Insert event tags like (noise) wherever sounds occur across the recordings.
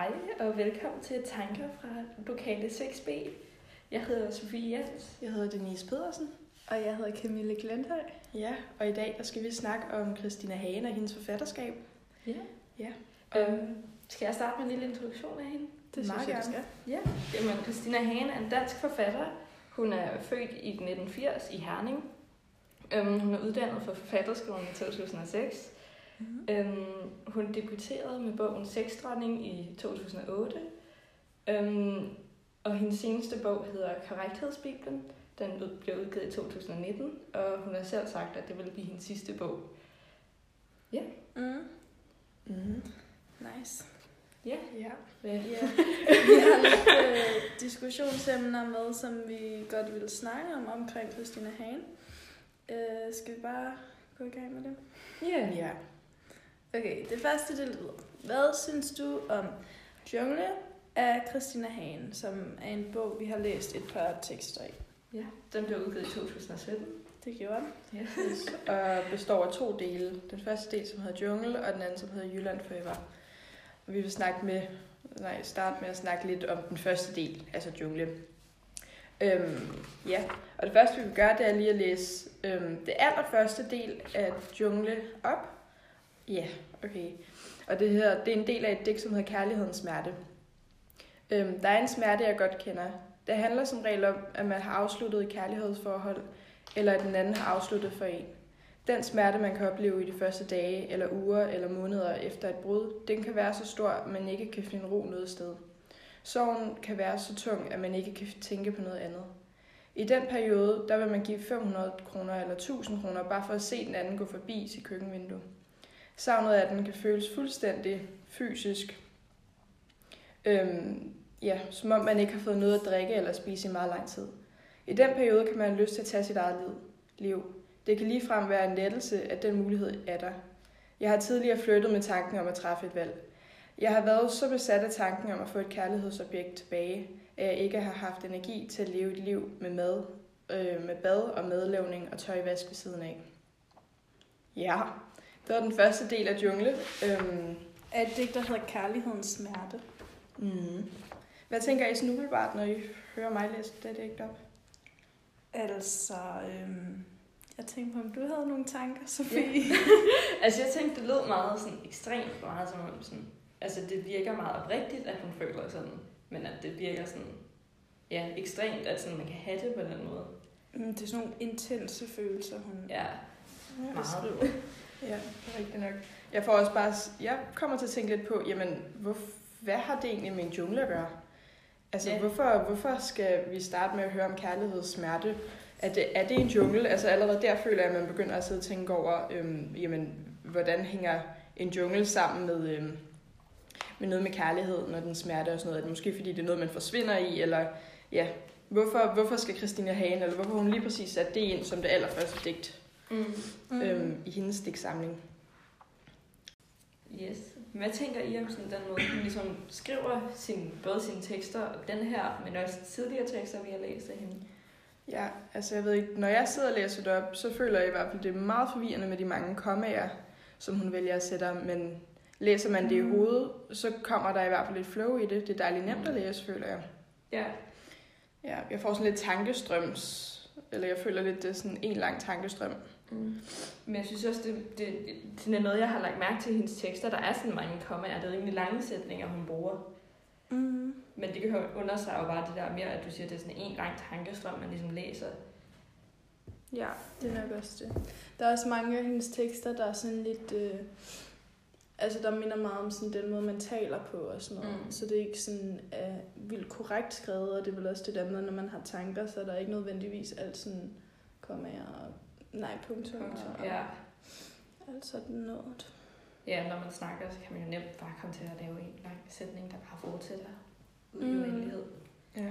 Hej og velkommen til Tanker fra Lokale 6B. Jeg hedder Sofie Jens. Jeg hedder Denise Pedersen. Og jeg hedder Camille Glenthøj. Ja, og i dag der skal vi snakke om Christina Hagen og hendes forfatterskab. Ja. Ja. Øhm, skal jeg starte med en lille introduktion af hende? Det Meget synes jeg, gerne. skal. Ja. Jamen, Christina Hagen er en dansk forfatter. Hun er født i 1980 i Herning. Øhm, hun er uddannet fra Forfatterskolen i 2006. Mm-hmm. Øhm, hun debuterede med bogen Sexdronning i 2008. Øhm, og hendes seneste bog hedder Korrekthedsbibelen. Den ud- blev udgivet i 2019, og hun har selv sagt, at det ville blive hendes sidste bog. Mm. Mm. Nice. Ja. Ja. Hvad? Ja. Vi har lidt øh, diskussionsemner med, som vi godt vil snakke om omkring Christina Hagen. Øh, skal vi bare gå i gang med det? Ja. Ja. Okay, det første det lyder. Hvad synes du om Jungle af Christina Hagen, som er en bog, vi har læst et par tekster i? ja. Den blev udgivet i 2017. Det gjorde den. Ja. Og består af to dele. Den første del, som hedder Jungle, og den anden, som hedder Jylland Forever. Og vi vil snakke med, nej, starte med at snakke lidt om den første del, altså Jungle. Øhm, ja, og det første, vi vil gøre, det er lige at læse øhm, det allerførste del af Jungle op. Ja, okay. Og det, her, det er en del af et digt, som hedder Kærlighedens smerte. Øhm, der er en smerte, jeg godt kender. Det handler som regel om, at man har afsluttet et kærlighedsforhold, eller at den anden har afsluttet for en. Den smerte, man kan opleve i de første dage, eller uger, eller måneder efter et brud, den kan være så stor, at man ikke kan finde ro noget sted. Sorgen kan være så tung, at man ikke kan tænke på noget andet. I den periode, der vil man give 500 kroner eller 1000 kroner, bare for at se den anden gå forbi sit køkkenvindue. Savnet af den kan føles fuldstændig fysisk. Øhm, ja, som om man ikke har fået noget at drikke eller spise i meget lang tid. I den periode kan man have lyst til at tage sit eget liv. liv. Det kan ligefrem være en lettelse, at den mulighed er der. Jeg har tidligere flyttet med tanken om at træffe et valg. Jeg har været så besat af tanken om at få et kærlighedsobjekt tilbage, at jeg ikke har haft energi til at leve et liv med mad, øh, med bad og madlavning og tøjvask ved siden af. Ja, det var den første del af Jungle. Øhm, Er et digt, der hedder Kærlighedens smerte. mm. Hvad tænker I sådan umiddelbart, når I hører mig læse det digt op? Altså, øhm, jeg tænkte på, om du havde nogle tanker, (laughs) Sofie. (laughs) Altså, jeg tænkte, det lød meget sådan ekstremt meget som om sådan... Altså, det virker meget oprigtigt, at hun føler sådan, men at det virker sådan... Ja, ekstremt, at sådan, man kan have det på den måde. Mm, Det er sådan nogle intense følelser, hun Ja, Ja, meget. Ja, det er rigtigt nok. Jeg får også bare, jeg kommer til at tænke lidt på, jamen, hvor, hvad har det egentlig med en jungle at gøre? Altså, Ja. hvorfor, hvorfor skal vi starte med at høre om kærligheds smerte? Er det, er det en jungle? Altså allerede der føler jeg, at man begynder at sidde og tænke over, øhm, jamen, hvordan hænger en jungle sammen med, øhm, med noget med kærlighed, når den smerte og sådan noget. Er det måske fordi, det er noget, man forsvinder i, eller ja, hvorfor, hvorfor skal Christina Hagen, eller hvorfor hun lige præcis sat det ind som det allerførste digt Mm. mm. øhm, i hendes digtsamling? Yes. Hvad tænker I om sådan den måde, hun ligesom skriver sin, både sine tekster og den her, men også tidligere tekster, vi har læst af hende? Ja, altså jeg ved ikke, når jeg sidder og læser det op, så føler jeg i hvert fald, det er meget forvirrende med de mange kommaer, som hun vælger at sætte men læser man det i Mm. hovedet, så kommer der i hvert fald lidt flow i det. Det er dejligt nemt at læse, føler jeg. Ja. Ja, jeg får sådan lidt tankestrøms, eller jeg føler lidt, det er sådan en lang tankestrøm. Mm. Men jeg synes også, det, det, det er noget, jeg har lagt mærke til i hendes tekster. Der er sådan mange kommaer. Det er rimelig lange sætninger, hun bruger. Mm. Men det kan jo understrege jo bare det der mere, at du siger, at det er sådan en lang tankestrøm, man ligesom læser. Ja, det er nok også det. Der er også mange af hendes tekster, der er sådan lidt... Øh, altså, der minder meget om sådan den måde, man taler på og sådan noget. Mm. Så det er ikke sådan uh, vildt korrekt skrevet, og det er vel også det der med, når man har tanker, så er der ikke nødvendigvis alt sådan kommaer og nej, punktum, Punktum. og Ja. alt sådan noget. ja, når man snakker, så kan man jo nemt bare komme til at lave en lang sætning, der bare fortsætter ud i Mm. uendelighed. Ja.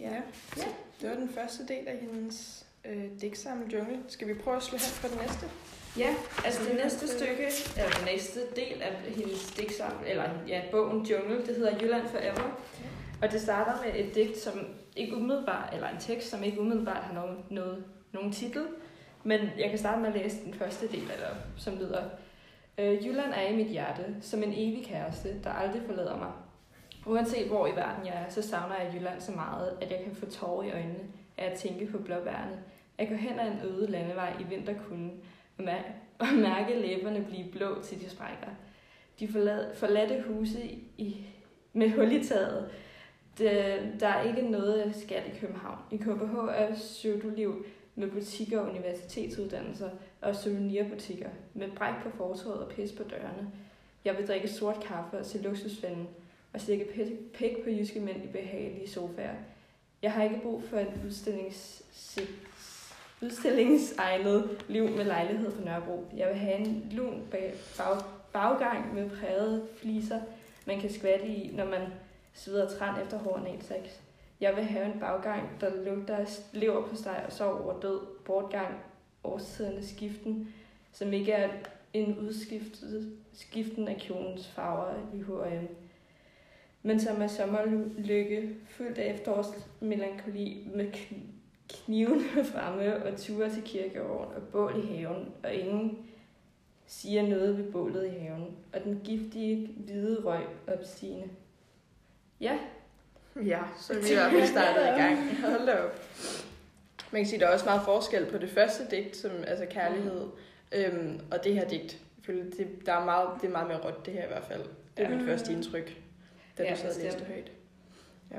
ja. Ja. Det var den første del af hendes øh, digtsamling Jungle. Skal vi prøve at slå hen på den næste? Ja, altså det næste stykke, eller den næste del af hendes digtsamling, eller ja, bogen Jungle, det hedder Jylland Forever. Og det starter med et digt, som ikke umiddelbart, eller en tekst, som ikke umiddelbart har nogen, noget, nogen titel. Men jeg kan starte med at læse den første del af det, som lyder, Øh, Jylland er i mit hjerte, som en evig kæreste, der aldrig forlader mig. Uanset hvor i verden jeg er, så savner jeg Jylland så meget, at jeg kan få tårer i øjnene af at tænke på blåbærne, At gå hen ad en øde landevej i vinterkunden og, mær- og mærke læberne blive blå til de sprækker. De forlad- forladte huse i, med hul i taget. Det, der er ikke noget skat i København. I KBH er pseudoliv med butikker og universitetsuddannelser og souvenirbutikker med bræk på fortorvet og pis på dørene. Jeg vil drikke sort kaffe og se luksusfælden og slikke pæk- på jyske mænd i behagelige sofaer. Jeg har ikke brug for et udstillings udstillingsegnet liv med lejlighed på Nørrebro. Jeg vil have en lun bag, bag, baggang med prægede fliser, man kan skvatte i, når man sveder træn efter hård sex. Jeg vil have en baggang, der lugter af lever på steg og sov over død, bortgang, årstiderne skiften, som ikke er en udskiftet skiften af kjolens farver i H&M. Men som er sommerlykke, fyldt af efterårsmelankoli med kniven (laughs) fremme og ture til kirkegården og bål i haven, og ingen siger noget ved bålet i haven, og den giftige hvide røg opstigende. Ja, Ja, så er vi i hvert fald startet i gang. Hold da op. Man kan sige, at der er også meget forskel på det første digt, som altså kærlighed, øhm, og det her digt. Det, der er meget, det er meget mere råt, det her i hvert fald. Det er mit første indtryk, da Ja, du sad og læste højt. Ja.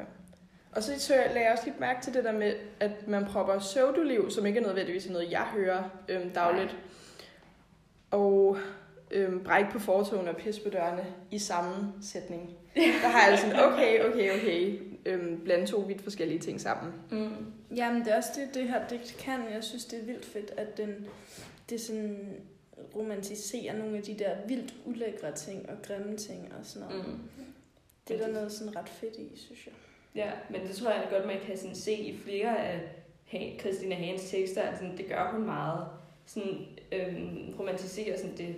Og så, så lagde jeg også lidt mærke til det der med, at man propper pseudoliv, som ikke er nødvendigvis er noget, jeg hører øhm, dagligt, og øhm, bræk på fortogene og pis på dørene i samme sætning. Der har jeg sådan, okay, okay, okay, øhm, blande to vidt forskellige ting sammen. mm. Jamen, det er også det, det her digt kan. Jeg synes, det er vildt fedt, at den, det sådan romantiserer nogle af de der vildt ulækre ting og grimme ting og sådan noget. Mm. Det er der noget sådan ret fedt i, synes jeg. Ja, men det tror jeg godt, man kan sådan se i flere af Christina Hagens tekster, at sådan, det gør hun meget. Sådan, øhm, romantiserer sådan det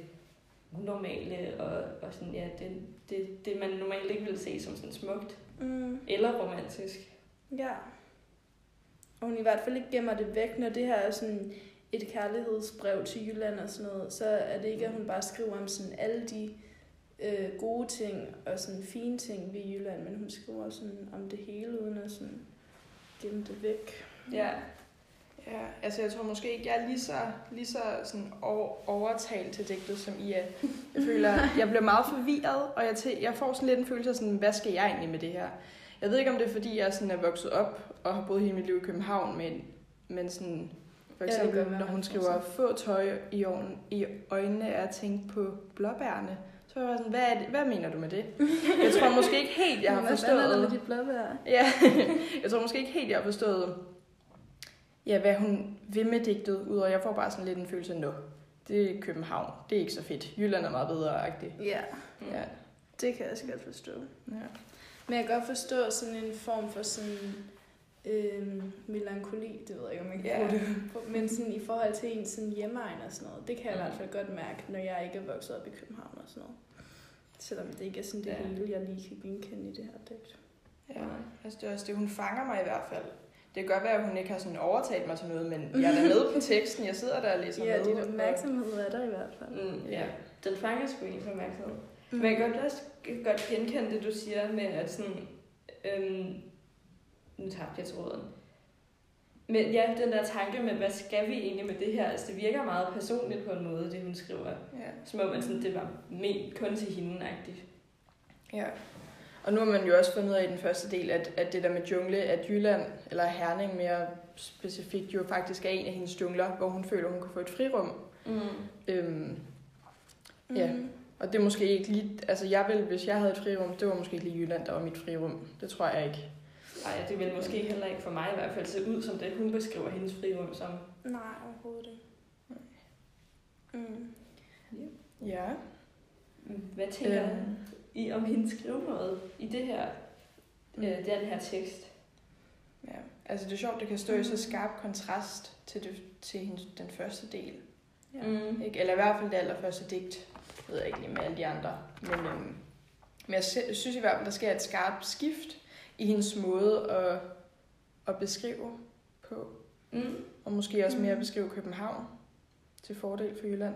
unormale, og, og sådan, ja, det, det, det, man normalt ikke ville se som sådan smukt Mm. eller romantisk. Ja. Og hun i hvert fald ikke gemmer det væk, når det her er sådan et kærlighedsbrev til Jylland og sådan noget, så er det ikke, at hun bare skriver om sådan alle de øh, gode ting og sådan fine ting ved Jylland, men hun skriver sådan om det hele, uden at sådan gemme det væk. Ja, Ja, altså jeg tror måske ikke, jeg er lige så, lige så sådan over, overtalt til digtet, som I er. Jeg føler, (laughs) jeg bliver meget forvirret, og jeg, til, jeg får sådan lidt en følelse af sådan, hvad skal jeg egentlig med det her? Jeg ved ikke, om det er, fordi jeg sådan er vokset op og har boet hele mit liv i København, men, men sådan, for Ja, det eksempel, være, når hun skriver, få tøj i, ovnen, i øjnene er at tænke på blåbærne, så er jeg sådan, hvad, er det, hvad mener du med det? Jeg tror måske ikke helt, jeg har Hvad fanden er der med forstået... de blåbær? Ja, (laughs) jeg tror måske ikke helt, jeg har forstået, ja, hvad hun vil med digtet, udover jeg får bare sådan lidt en følelse af, nå, det er København, det er ikke så fedt. Jylland er meget bedre-agtigt. Ja, mm. Ja. det kan jeg også godt forstå. ja. Men jeg kan godt forstå sådan en form for sådan øhm, melankoli, det ved jeg ikke, om jeg kan Ja. bruge det men sådan i forhold til en sådan hjemmeegn og sådan noget, det kan jeg i Mm. hvert fald godt mærke, når jeg ikke er vokset op i København og sådan noget. Selvom det ikke er sådan det Ja. hele, jeg lige kan genkende i det her digt. ja. Altså, det er også det, hun fanger mig i hvert fald. Det kan godt være, at hun ikke har sådan overtalt mig til noget, men jeg er da (laughs) med på teksten. Jeg sidder der og læser Ja, med. din og- opmærksomhed er der i hvert fald. Mm, ja. Den fanger sgu ens opmærksomhed. Mm. Men jeg kan godt også godt genkende det, du siger med, at sådan... Øhm, nu tabte jeg tråden. Men ja, den der tanke med, hvad skal vi egentlig med det her? Altså, det virker meget personligt på en måde, det hun skriver. Ja. Som om, at sådan, det var ment kun til hende -agtigt. Ja. Og nu har man jo også fundet ud af i den første del, at, at det der med jungle, at Jylland, eller Herning mere specifikt, jo faktisk er en af hendes jungler, hvor hun føler, hun kan få et frirum. Mm. Øhm, Mm. Ja. og det er måske ikke lige... Altså jeg vil, hvis jeg havde et frirum, det var måske ikke lige Jylland, der var mit frirum. Det tror jeg ikke. Ej, det vil måske heller ikke for mig i hvert fald se ud som det, hun beskriver hendes frirum som. Nej, overhovedet ikke. Mm. Ja. Hvad tænker Øhm, I om hendes skrivemåde i det her, Mm. øh, den her tekst? ja. Altså det er sjovt, det kan stå i så skarp kontrast til, det, til hendes, den første del. Ja. Mm. Ikke? Eller i hvert fald det allerførste digt. Jeg ved ikke lige med alle de andre. Men, øhm, men jeg sy- synes i hvert fald, der sker et skarpt skift i hendes måde at, at beskrive på. Mm. Og måske også mere at Mm. beskrive København til fordel for Jylland.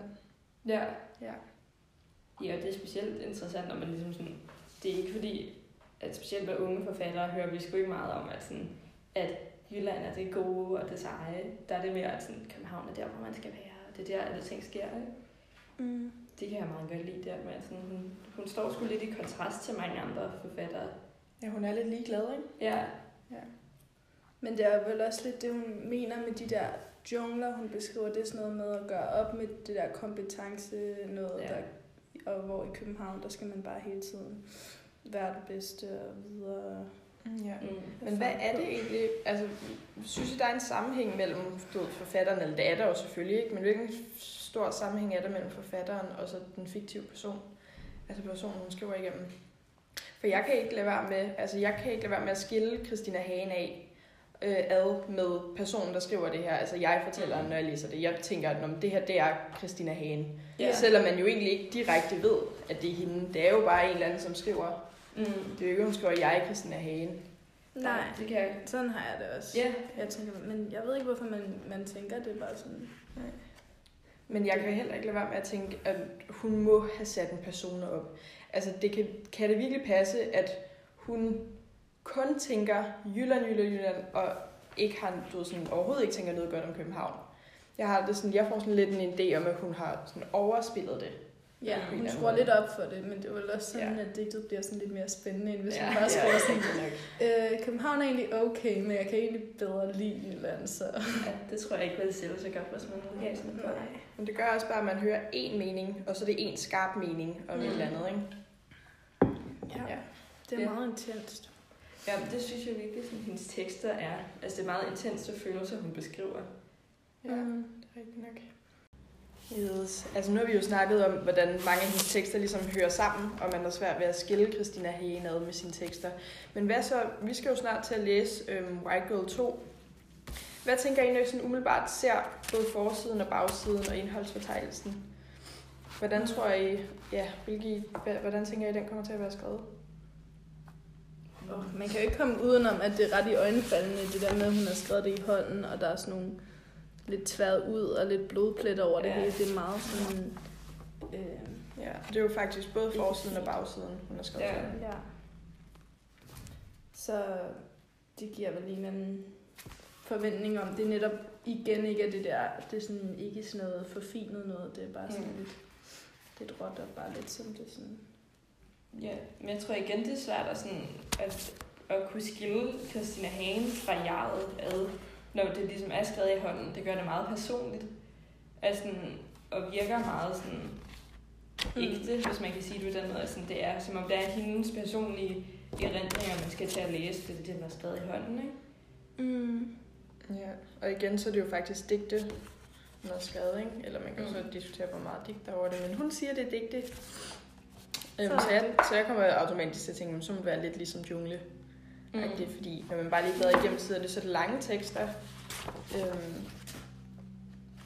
Ja. Ja. Ja, og det er specielt interessant, når man ligesom sådan... Det er ikke fordi, at specielt med unge forfattere hører vi sgu ikke meget om, at, sådan, at Jylland er det gode og det seje. Der er det mere, at sådan, København er der, hvor man skal være, og det er der, alle ting sker. Ikke? Mm. Det kan jeg meget godt lide der med, at sådan, hun, hun står sgu lidt i kontrast til mange andre forfattere. Ja, hun er lidt ligeglad, ikke? Ja, Men det er vel også lidt det, hun mener med de der jungler, hun beskriver. Det er sådan noget med at gøre op med det der kompetence, noget, Ja. ja. der, og hvor i København, der skal man bare hele tiden være den bedste og videre. Ja. mm. Men hvad er det egentlig? Altså, synes I, der er en sammenhæng mellem du ved, forfatteren, eller det er der jo selvfølgelig ikke, men hvilken stor sammenhæng er der mellem forfatteren og så den fiktive person? Altså personen, hun skriver igennem. For jeg kan ikke lade være med, altså jeg kan ikke lade være med at skille Christina Hagen af, øh, ad med personen, der skriver det her. Altså jeg fortæller, når jeg læser det. Jeg tænker, at "Nå, men det her, det er Christina Hagen. Ja. Selvom man jo egentlig ikke direkte ved, at det er hende. Det er jo bare en eller anden, som skriver. Mm. Det er jo ikke, hun skriver, jeg er Christina Hagen. Nej, det kan jeg. sådan har jeg det også. Ja, Jeg tænker, men jeg ved ikke, hvorfor man, man tænker det er bare sådan. Men jeg kan heller ikke lade være med at tænke, at hun må have sat en person op. Altså, det kan, kan det virkelig passe, at hun kun tænker Jylland, Jylland, Jylland, og ikke har, du ved, sådan, overhovedet ikke tænker noget godt om København. Jeg har det sådan, jeg får sådan lidt en idé om, at hun har sådan overspillet det. Ja, hun skruer anden lidt op for det, men det er vel også sådan, Ja. at digtet bliver sådan lidt mere spændende, end hvis Ja, man bare skriver ja, sådan, øh, København er egentlig okay, men jeg kan egentlig bedre lide Jylland, så... ja, det tror jeg ikke ville sælge så godt, hvis man udgav sådan en bog. Men det gør også bare, at man hører én mening, og så er det én skarp mening om mm. et eller andet, ikke? Ja, Ja. det er Ja. meget intenst. Ja, det synes jeg virkelig, sådan, hendes tekster er. Altså, det er meget intense følelser, hun beskriver. Ja, Mm. det er rigtigt nok. Yes. Altså nu har vi jo snakket om, hvordan mange af hendes tekster ligesom hører sammen, og man har svært ved at skille Christina Hagen ad med sine tekster. Men hvad så? Vi skal jo snart til at læse øhm, White Girl 2. Hvad tænker I, når I sådan umiddelbart ser både forsiden og bagsiden og indholdsfortegnelsen? Hvordan tror I, ja, hvilke, hvordan tænker I, den kommer til at være skrevet? Oh, man kan jo ikke komme udenom, at det er ret i øjenfaldende, det der med, at hun har skrevet det i hånden, og der er sådan nogle lidt tværet ud og lidt blodpletter over det Ja. hele. Det er meget sådan... Øh, Ja, det er jo faktisk både forsiden og bagsiden, hun har skrevet. Ja. Ja. ja. Så det giver vel en eller anden forventning om, det er netop igen ikke er det der, det er sådan ikke sådan noget forfinet noget, det er bare sådan Mm. lidt, lidt råt og bare lidt som det sådan. Ja, men jeg tror igen, det er svært at, sådan, at, at kunne skille Christina Hagen fra jeget ad, når det ligesom er skrevet i hånden. Det gør det meget personligt. Altså, og virker meget sådan ægte, hvis man kan sige det på den måde. Altså, det er som om det er hendes personlige erindringer, man skal til at læse, det er det, der er skrevet i hånden, ikke? Mm. Ja, og igen, så er det jo faktisk digte, hun har skrevet, ikke? Eller man kan Mm. så diskutere, hvor meget digte over det, men hun siger, det er digte. Øhm, Så jeg, så jeg kommer automatisk til at tænke, "Men så må det være lidt ligesom jungle. Mm. Det, fordi når man bare lige bladrer igennem sidder det så er det lange tekster. Øhm,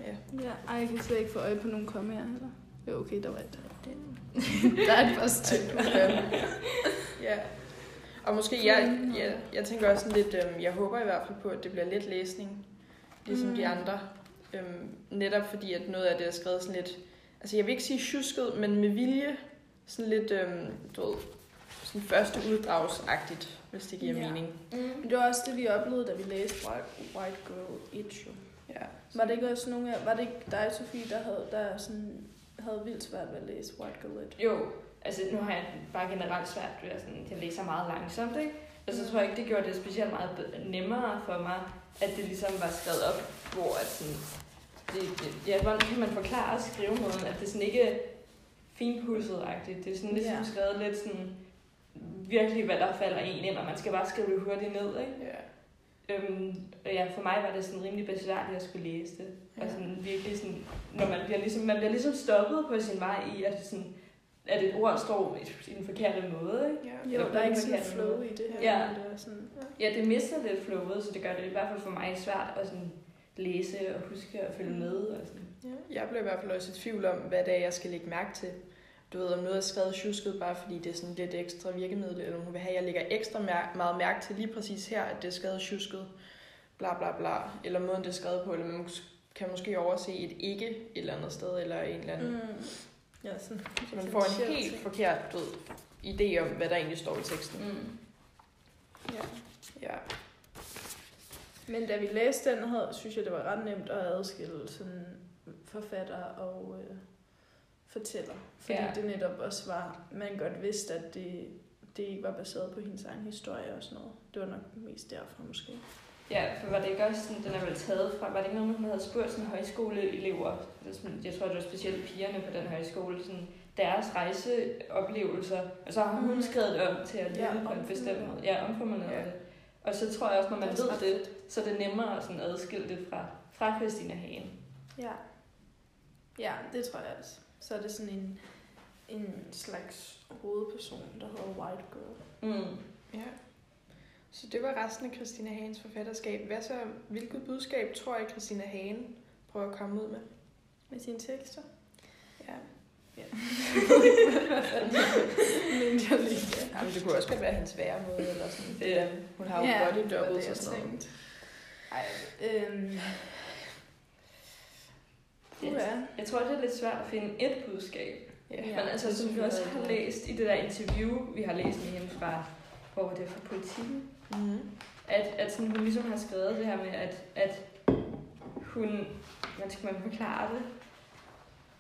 ja. Ja, ej, jeg kan slet ikke få øje på nogen komme her, eller? Jo, okay, der var et. der (laughs) er et par stykker. ja. Og måske, jeg, jeg, jeg tænker også sådan lidt, øhm, jeg håber i hvert fald på, at det bliver let læsning, ligesom mm. de andre. Øhm, netop fordi, at noget af det er skrevet sådan lidt, altså jeg vil ikke sige tjusket, men med vilje, sådan lidt, øhm, du ved, sådan første uddragsagtigt, hvis det giver Ja. mening. Mm. Men det var også det, vi oplevede, da vi læste White, White Girl 1, jo. Ja. Var det ikke også nogen af, var det ikke dig, Sofie, der havde, der sådan, havde vildt svært ved at læse White Girl 1? Jo, altså nu har jeg bare generelt svært ved at sådan, jeg læser meget langsomt, ikke? Og så tror jeg ikke, det gjorde det specielt meget nemmere for mig, at det ligesom var skrevet op, hvor at sådan, det, det, ja, hvordan kan man forklare skrivemåden, at det sådan ikke finpudset-agtigt. Det er sådan lidt Ja. ja. skrevet lidt sådan, virkelig hvad der falder en ind, og man skal bare skrive det hurtigt ned, ikke? ja. Øhm, og ja, for mig var det sådan rimelig besværligt at skulle læse det. Og Ja. sådan virkelig sådan, når man bliver ligesom, man bliver ligesom stoppet på sin vej i, at, sådan, at et ord står i- i den forkerte måde, ikke? ja. Jo, der er ikke sådan flow måde. i det her. Ja. men Det er sådan, Ja, det mister lidt flowet, så det gør det i hvert fald for mig svært at sådan læse og huske og følge med. Og sådan. Ja, jeg blev i hvert fald også i tvivl om, hvad det er, jeg skal lægge mærke til. Du ved, om noget er skrevet tjusket, bare fordi det er sådan lidt ekstra virkemiddel, eller hun vil have, at jeg lægger ekstra mær- meget mærke til lige præcis her, at det er skrevet tjusket, bla bla bla, eller måden det er skrevet på, eller man kan måske overse et ikke et eller andet sted, eller en eller anden mm. Ja, sådan. Så man får en helt ting. forkert død idé om, hvad der egentlig står i teksten. Mm. Ja. Ja. Men da vi læste den, havde, synes jeg, det var ret nemt at adskille sådan forfatter og øh, fortæller. Fordi Ja. det netop også var, man godt vidste, at det, det ikke var baseret på hendes egen historie og sådan noget. Det var nok mest derfor måske. Ja, for var det ikke også sådan, den er vel taget fra, var det ikke noget, hun havde spurgt sådan højskoleelever, sådan, jeg tror, det var specielt pigerne på den højskole, sådan deres rejseoplevelser, og så har hun Mhm. skrevet det om til at leve Ja, på en bestemt måde. Ja, omformuleret Ja. det. Og så tror jeg også, når man Det ved ret det, så er det nemmere at sådan adskille det fra, fra Christina Hagen. Ja. Ja, det tror jeg også. Så er det sådan en, en slags hovedperson, der hedder White Girl. Mm. ja. Så det var resten af Christina Hagens forfatterskab. Hvad så, hvilket budskab tror jeg, Christina Hagen prøver at komme ud med? Med sine tekster. Ja. Ja. (laughs) Men jeg lige. Jamen, det kunne også godt være hendes væremåde, eller sådan. Det- Ja. Hun har jo Ja, body det var doubles det, og sådan noget. Ej, øhm... Yes. Ja. Jeg tror, det er lidt svært at finde et budskab. Ja. Men altså, det som vi også har læst i det der interview, vi har læst med hende fra, hvor var det fra politikken, Mm-hmm. at, at sådan, hun ligesom har skrevet det her med, at, at hun, hvordan skal man forklare det?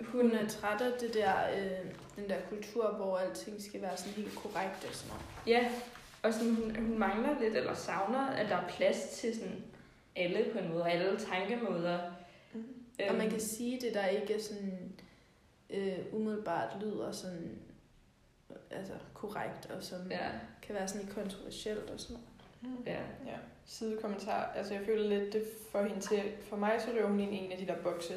Hun er træt af det der, øh, den der kultur, hvor alting skal være sådan helt korrekt og sådan noget. Ja, og sådan, hun, hun mangler lidt, eller savner, at der er plads til sådan alle på en måde, og alle tankemåder. Mm. Og man kan sige det, der ikke er sådan øh, umiddelbart lyder sådan altså korrekt, og som Ja, kan være sådan lidt kontroversielt og sådan noget. ja. Ja, sidekommentar. Altså, jeg føler lidt, det får hende til... For mig, så løber hun ind i en af de der bokse,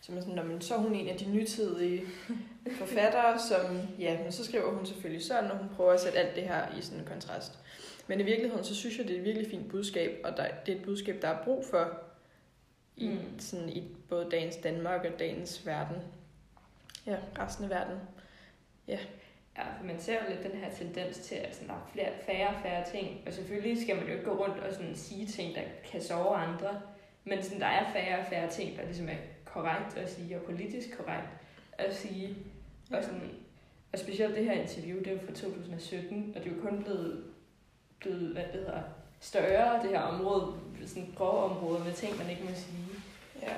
som er sådan, "Nå, men så er hun en af de nytidige (laughs) forfattere, som... Ja, men så skriver hun selvfølgelig sådan, og hun prøver at sætte alt det her i sådan en kontrast. Men i virkeligheden, så synes jeg, det er et virkelig fint budskab, og der, det er et budskab, der er brug for i, Mm. sådan, i både dagens Danmark og dagens verden. Ja, resten af verden. Ja, for man ser jo lidt den her tendens til, at sådan, der er flere, færre og færre ting. Og selvfølgelig skal man jo ikke gå rundt og sådan sige ting, der kan sove andre. Men sådan, der er færre og færre ting, der ligesom er korrekt at sige, og politisk korrekt at sige. Og, sådan, og specielt det her interview, det er jo fra 2017, og det er jo kun blevet, blevet hvad det hedder, større, det her område, sådan grove områder med ting, man ikke må sige. Ja.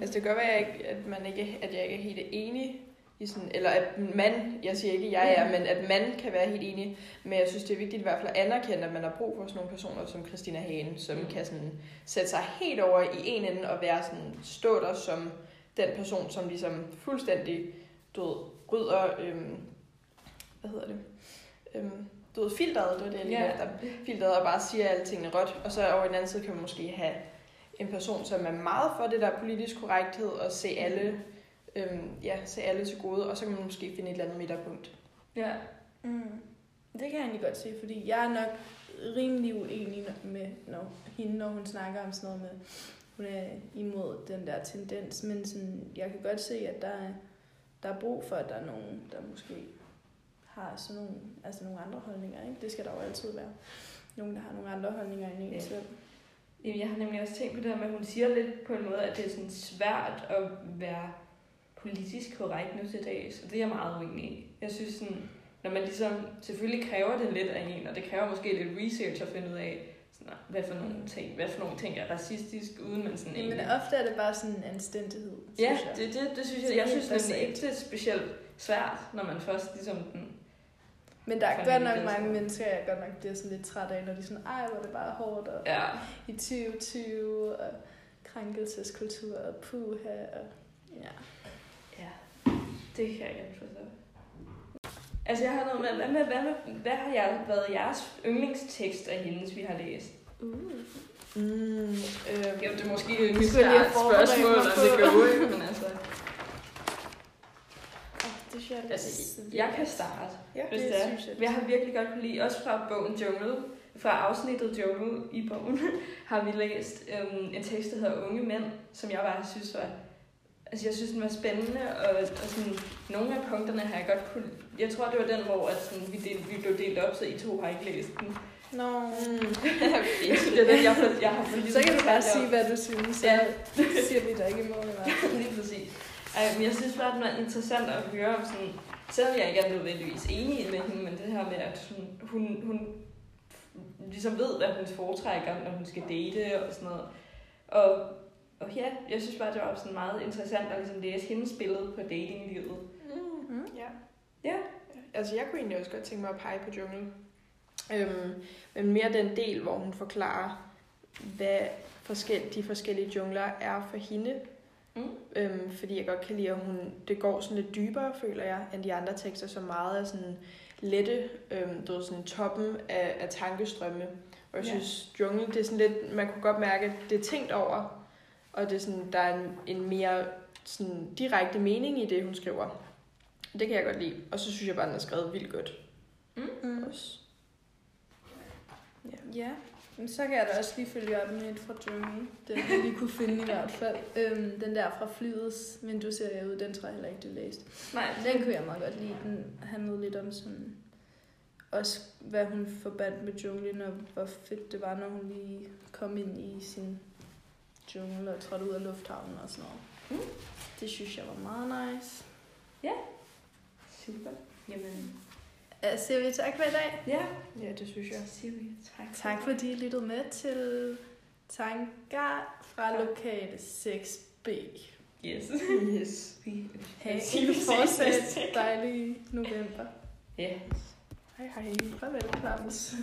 Altså det kan godt være, at jeg ikke- at, man ikke, at jeg ikke er helt enig i sådan, eller at man, jeg siger ikke, at jeg er, men at man kan være helt enig, men jeg synes, det er vigtigt i hvert fald at anerkende, at man har brug for sådan nogle personer som Christina Hagen, som Mm. kan sådan sætte sig helt over i en ende og være sådan, stå der som den person, som ligesom fuldstændig, du ved, rydder, øhm, hvad hedder det, øhm, du ved, filteret, det var det, jeg lige yeah. filteret, og bare siger alle tingene råt, og så over den anden side kan man måske have en person, som er meget for det der politisk korrekthed, og se alle, øhm, ja, se alle til gode, og så kan man måske finde et eller andet midterpunkt. Ja. Mm. Det kan jeg egentlig godt se, fordi jeg er nok rimelig uenig med når, hende, når hun snakker om sådan noget med, hun er imod den der tendens, men sådan, jeg kan godt se, at der er, der er brug for, at der er nogen, der måske har sådan nogle, altså nogle andre holdninger. Ikke? Det skal der jo altid være. Nogen, der har nogle andre holdninger end en Ja. selv. Jamen, jeg har nemlig også tænkt på det her med, at hun siger lidt på en måde, at det er sådan svært at være politisk korrekt nu til dags, og det er jeg meget uenig i. Jeg synes sådan, når man ligesom, selvfølgelig kræver det lidt af en, og det kræver måske lidt research at finde ud af, sådan, hvad for nogle ting, hvad for nogle ting er racistisk, uden man sådan Men egentlig... ofte er det bare sådan en anstændighed, Ja, jeg. det, det, det synes jeg, jeg synes nemlig basalt. ikke, det er specielt svært, når man først ligesom den... Men der er godt nok mange mennesker, jeg godt nok bliver sådan lidt træt af, når de er sådan, ej, hvor er det bare hårdt, og Ja, i 2020, og krænkelseskultur, og puha, og ja. ja, det kan jeg ikke forstå. Altså, jeg har noget med, hvad, med, hvad, med, hvad har jeg været jeres yndlingstekst af hendes, vi har læst? Uh. Mm, øhm, Jo, det er måske et spørgsmål, og på. det går ikke, men altså... Det synes jeg altså jeg kan starte, ja, hvis det det er. synes jeg. Jeg har virkelig godt kunne lide, også fra bogen Jungle, fra afsnittet Jungle i bogen, (laughs) har vi læst øhm, en tekst, der hedder Unge Mænd, som jeg bare synes var... Altså, jeg synes, den var spændende, og, og sådan, nogle af punkterne har jeg godt kunne... Jeg tror, det var den, hvor at sådan, vi, del, vi blev delt op, så I to har ikke læst den. Nå. Mm. (laughs) det er den, jeg, har- jeg har for Så kan du bare sige, hvad du synes, så Ja. siger vi der ikke i fald. (laughs) Lige præcis. Ej, men jeg synes bare, det var interessant at høre om sådan, selvom jeg ikke er nødvendigvis enig med hende, men det her med, at hun, hun, hun ligesom ved, hvad hun foretrækker, når hun skal date og sådan noget. Og, og ja, jeg synes bare, det var sådan meget interessant at ligesom læse hendes billede på datinglivet. Mm. Mm. Ja. Ja. Altså, jeg kunne egentlig også godt tænke mig at pege på jungle. Øhm, men mere den del, hvor hun forklarer, hvad forskel, de forskellige jungler er for hende. Mm. Øhm, fordi jeg godt kan lide, at hun, det går sådan lidt dybere, føler jeg, end de andre tekster, som meget er sådan lette, øhm, du ved, sådan toppen af, af tankestrømme. Og jeg Ja. synes, jungle, det er sådan lidt, man kunne godt mærke, at det er tænkt over, og det er sådan, der er en, en mere sådan, direkte mening i det, hun skriver. Det kan jeg godt lide. Og så synes jeg bare, den er skrevet vildt godt. Mm. Også. Ja, men så kan jeg da også lige følge op med et fra Jungle. Den vi lige kunne finde i hvert fald. Øhm, den der fra flyets vindue ser jeg ud, den tror jeg heller ikke, du læste. Nej, Den kunne jeg meget godt lide. Den handlede lidt om sådan... Også hvad hun forbandt med junglen, og hvor fedt det var, når hun lige kom ind i sin jungle og trådte ud af lufthavnen og sådan noget. Mm. Det synes jeg var meget nice. Super. Jamen, Uh, siger vi tak for i dag. ja, Ja, det synes jeg. siger vi tak. Tak fordi I lyttede med til Tanker fra lokale 6B. Yes. Yes. (laughs) Sige, en vi fortsat dejlig november. Ja. Hej hej. Farvel, Claus. (laughs)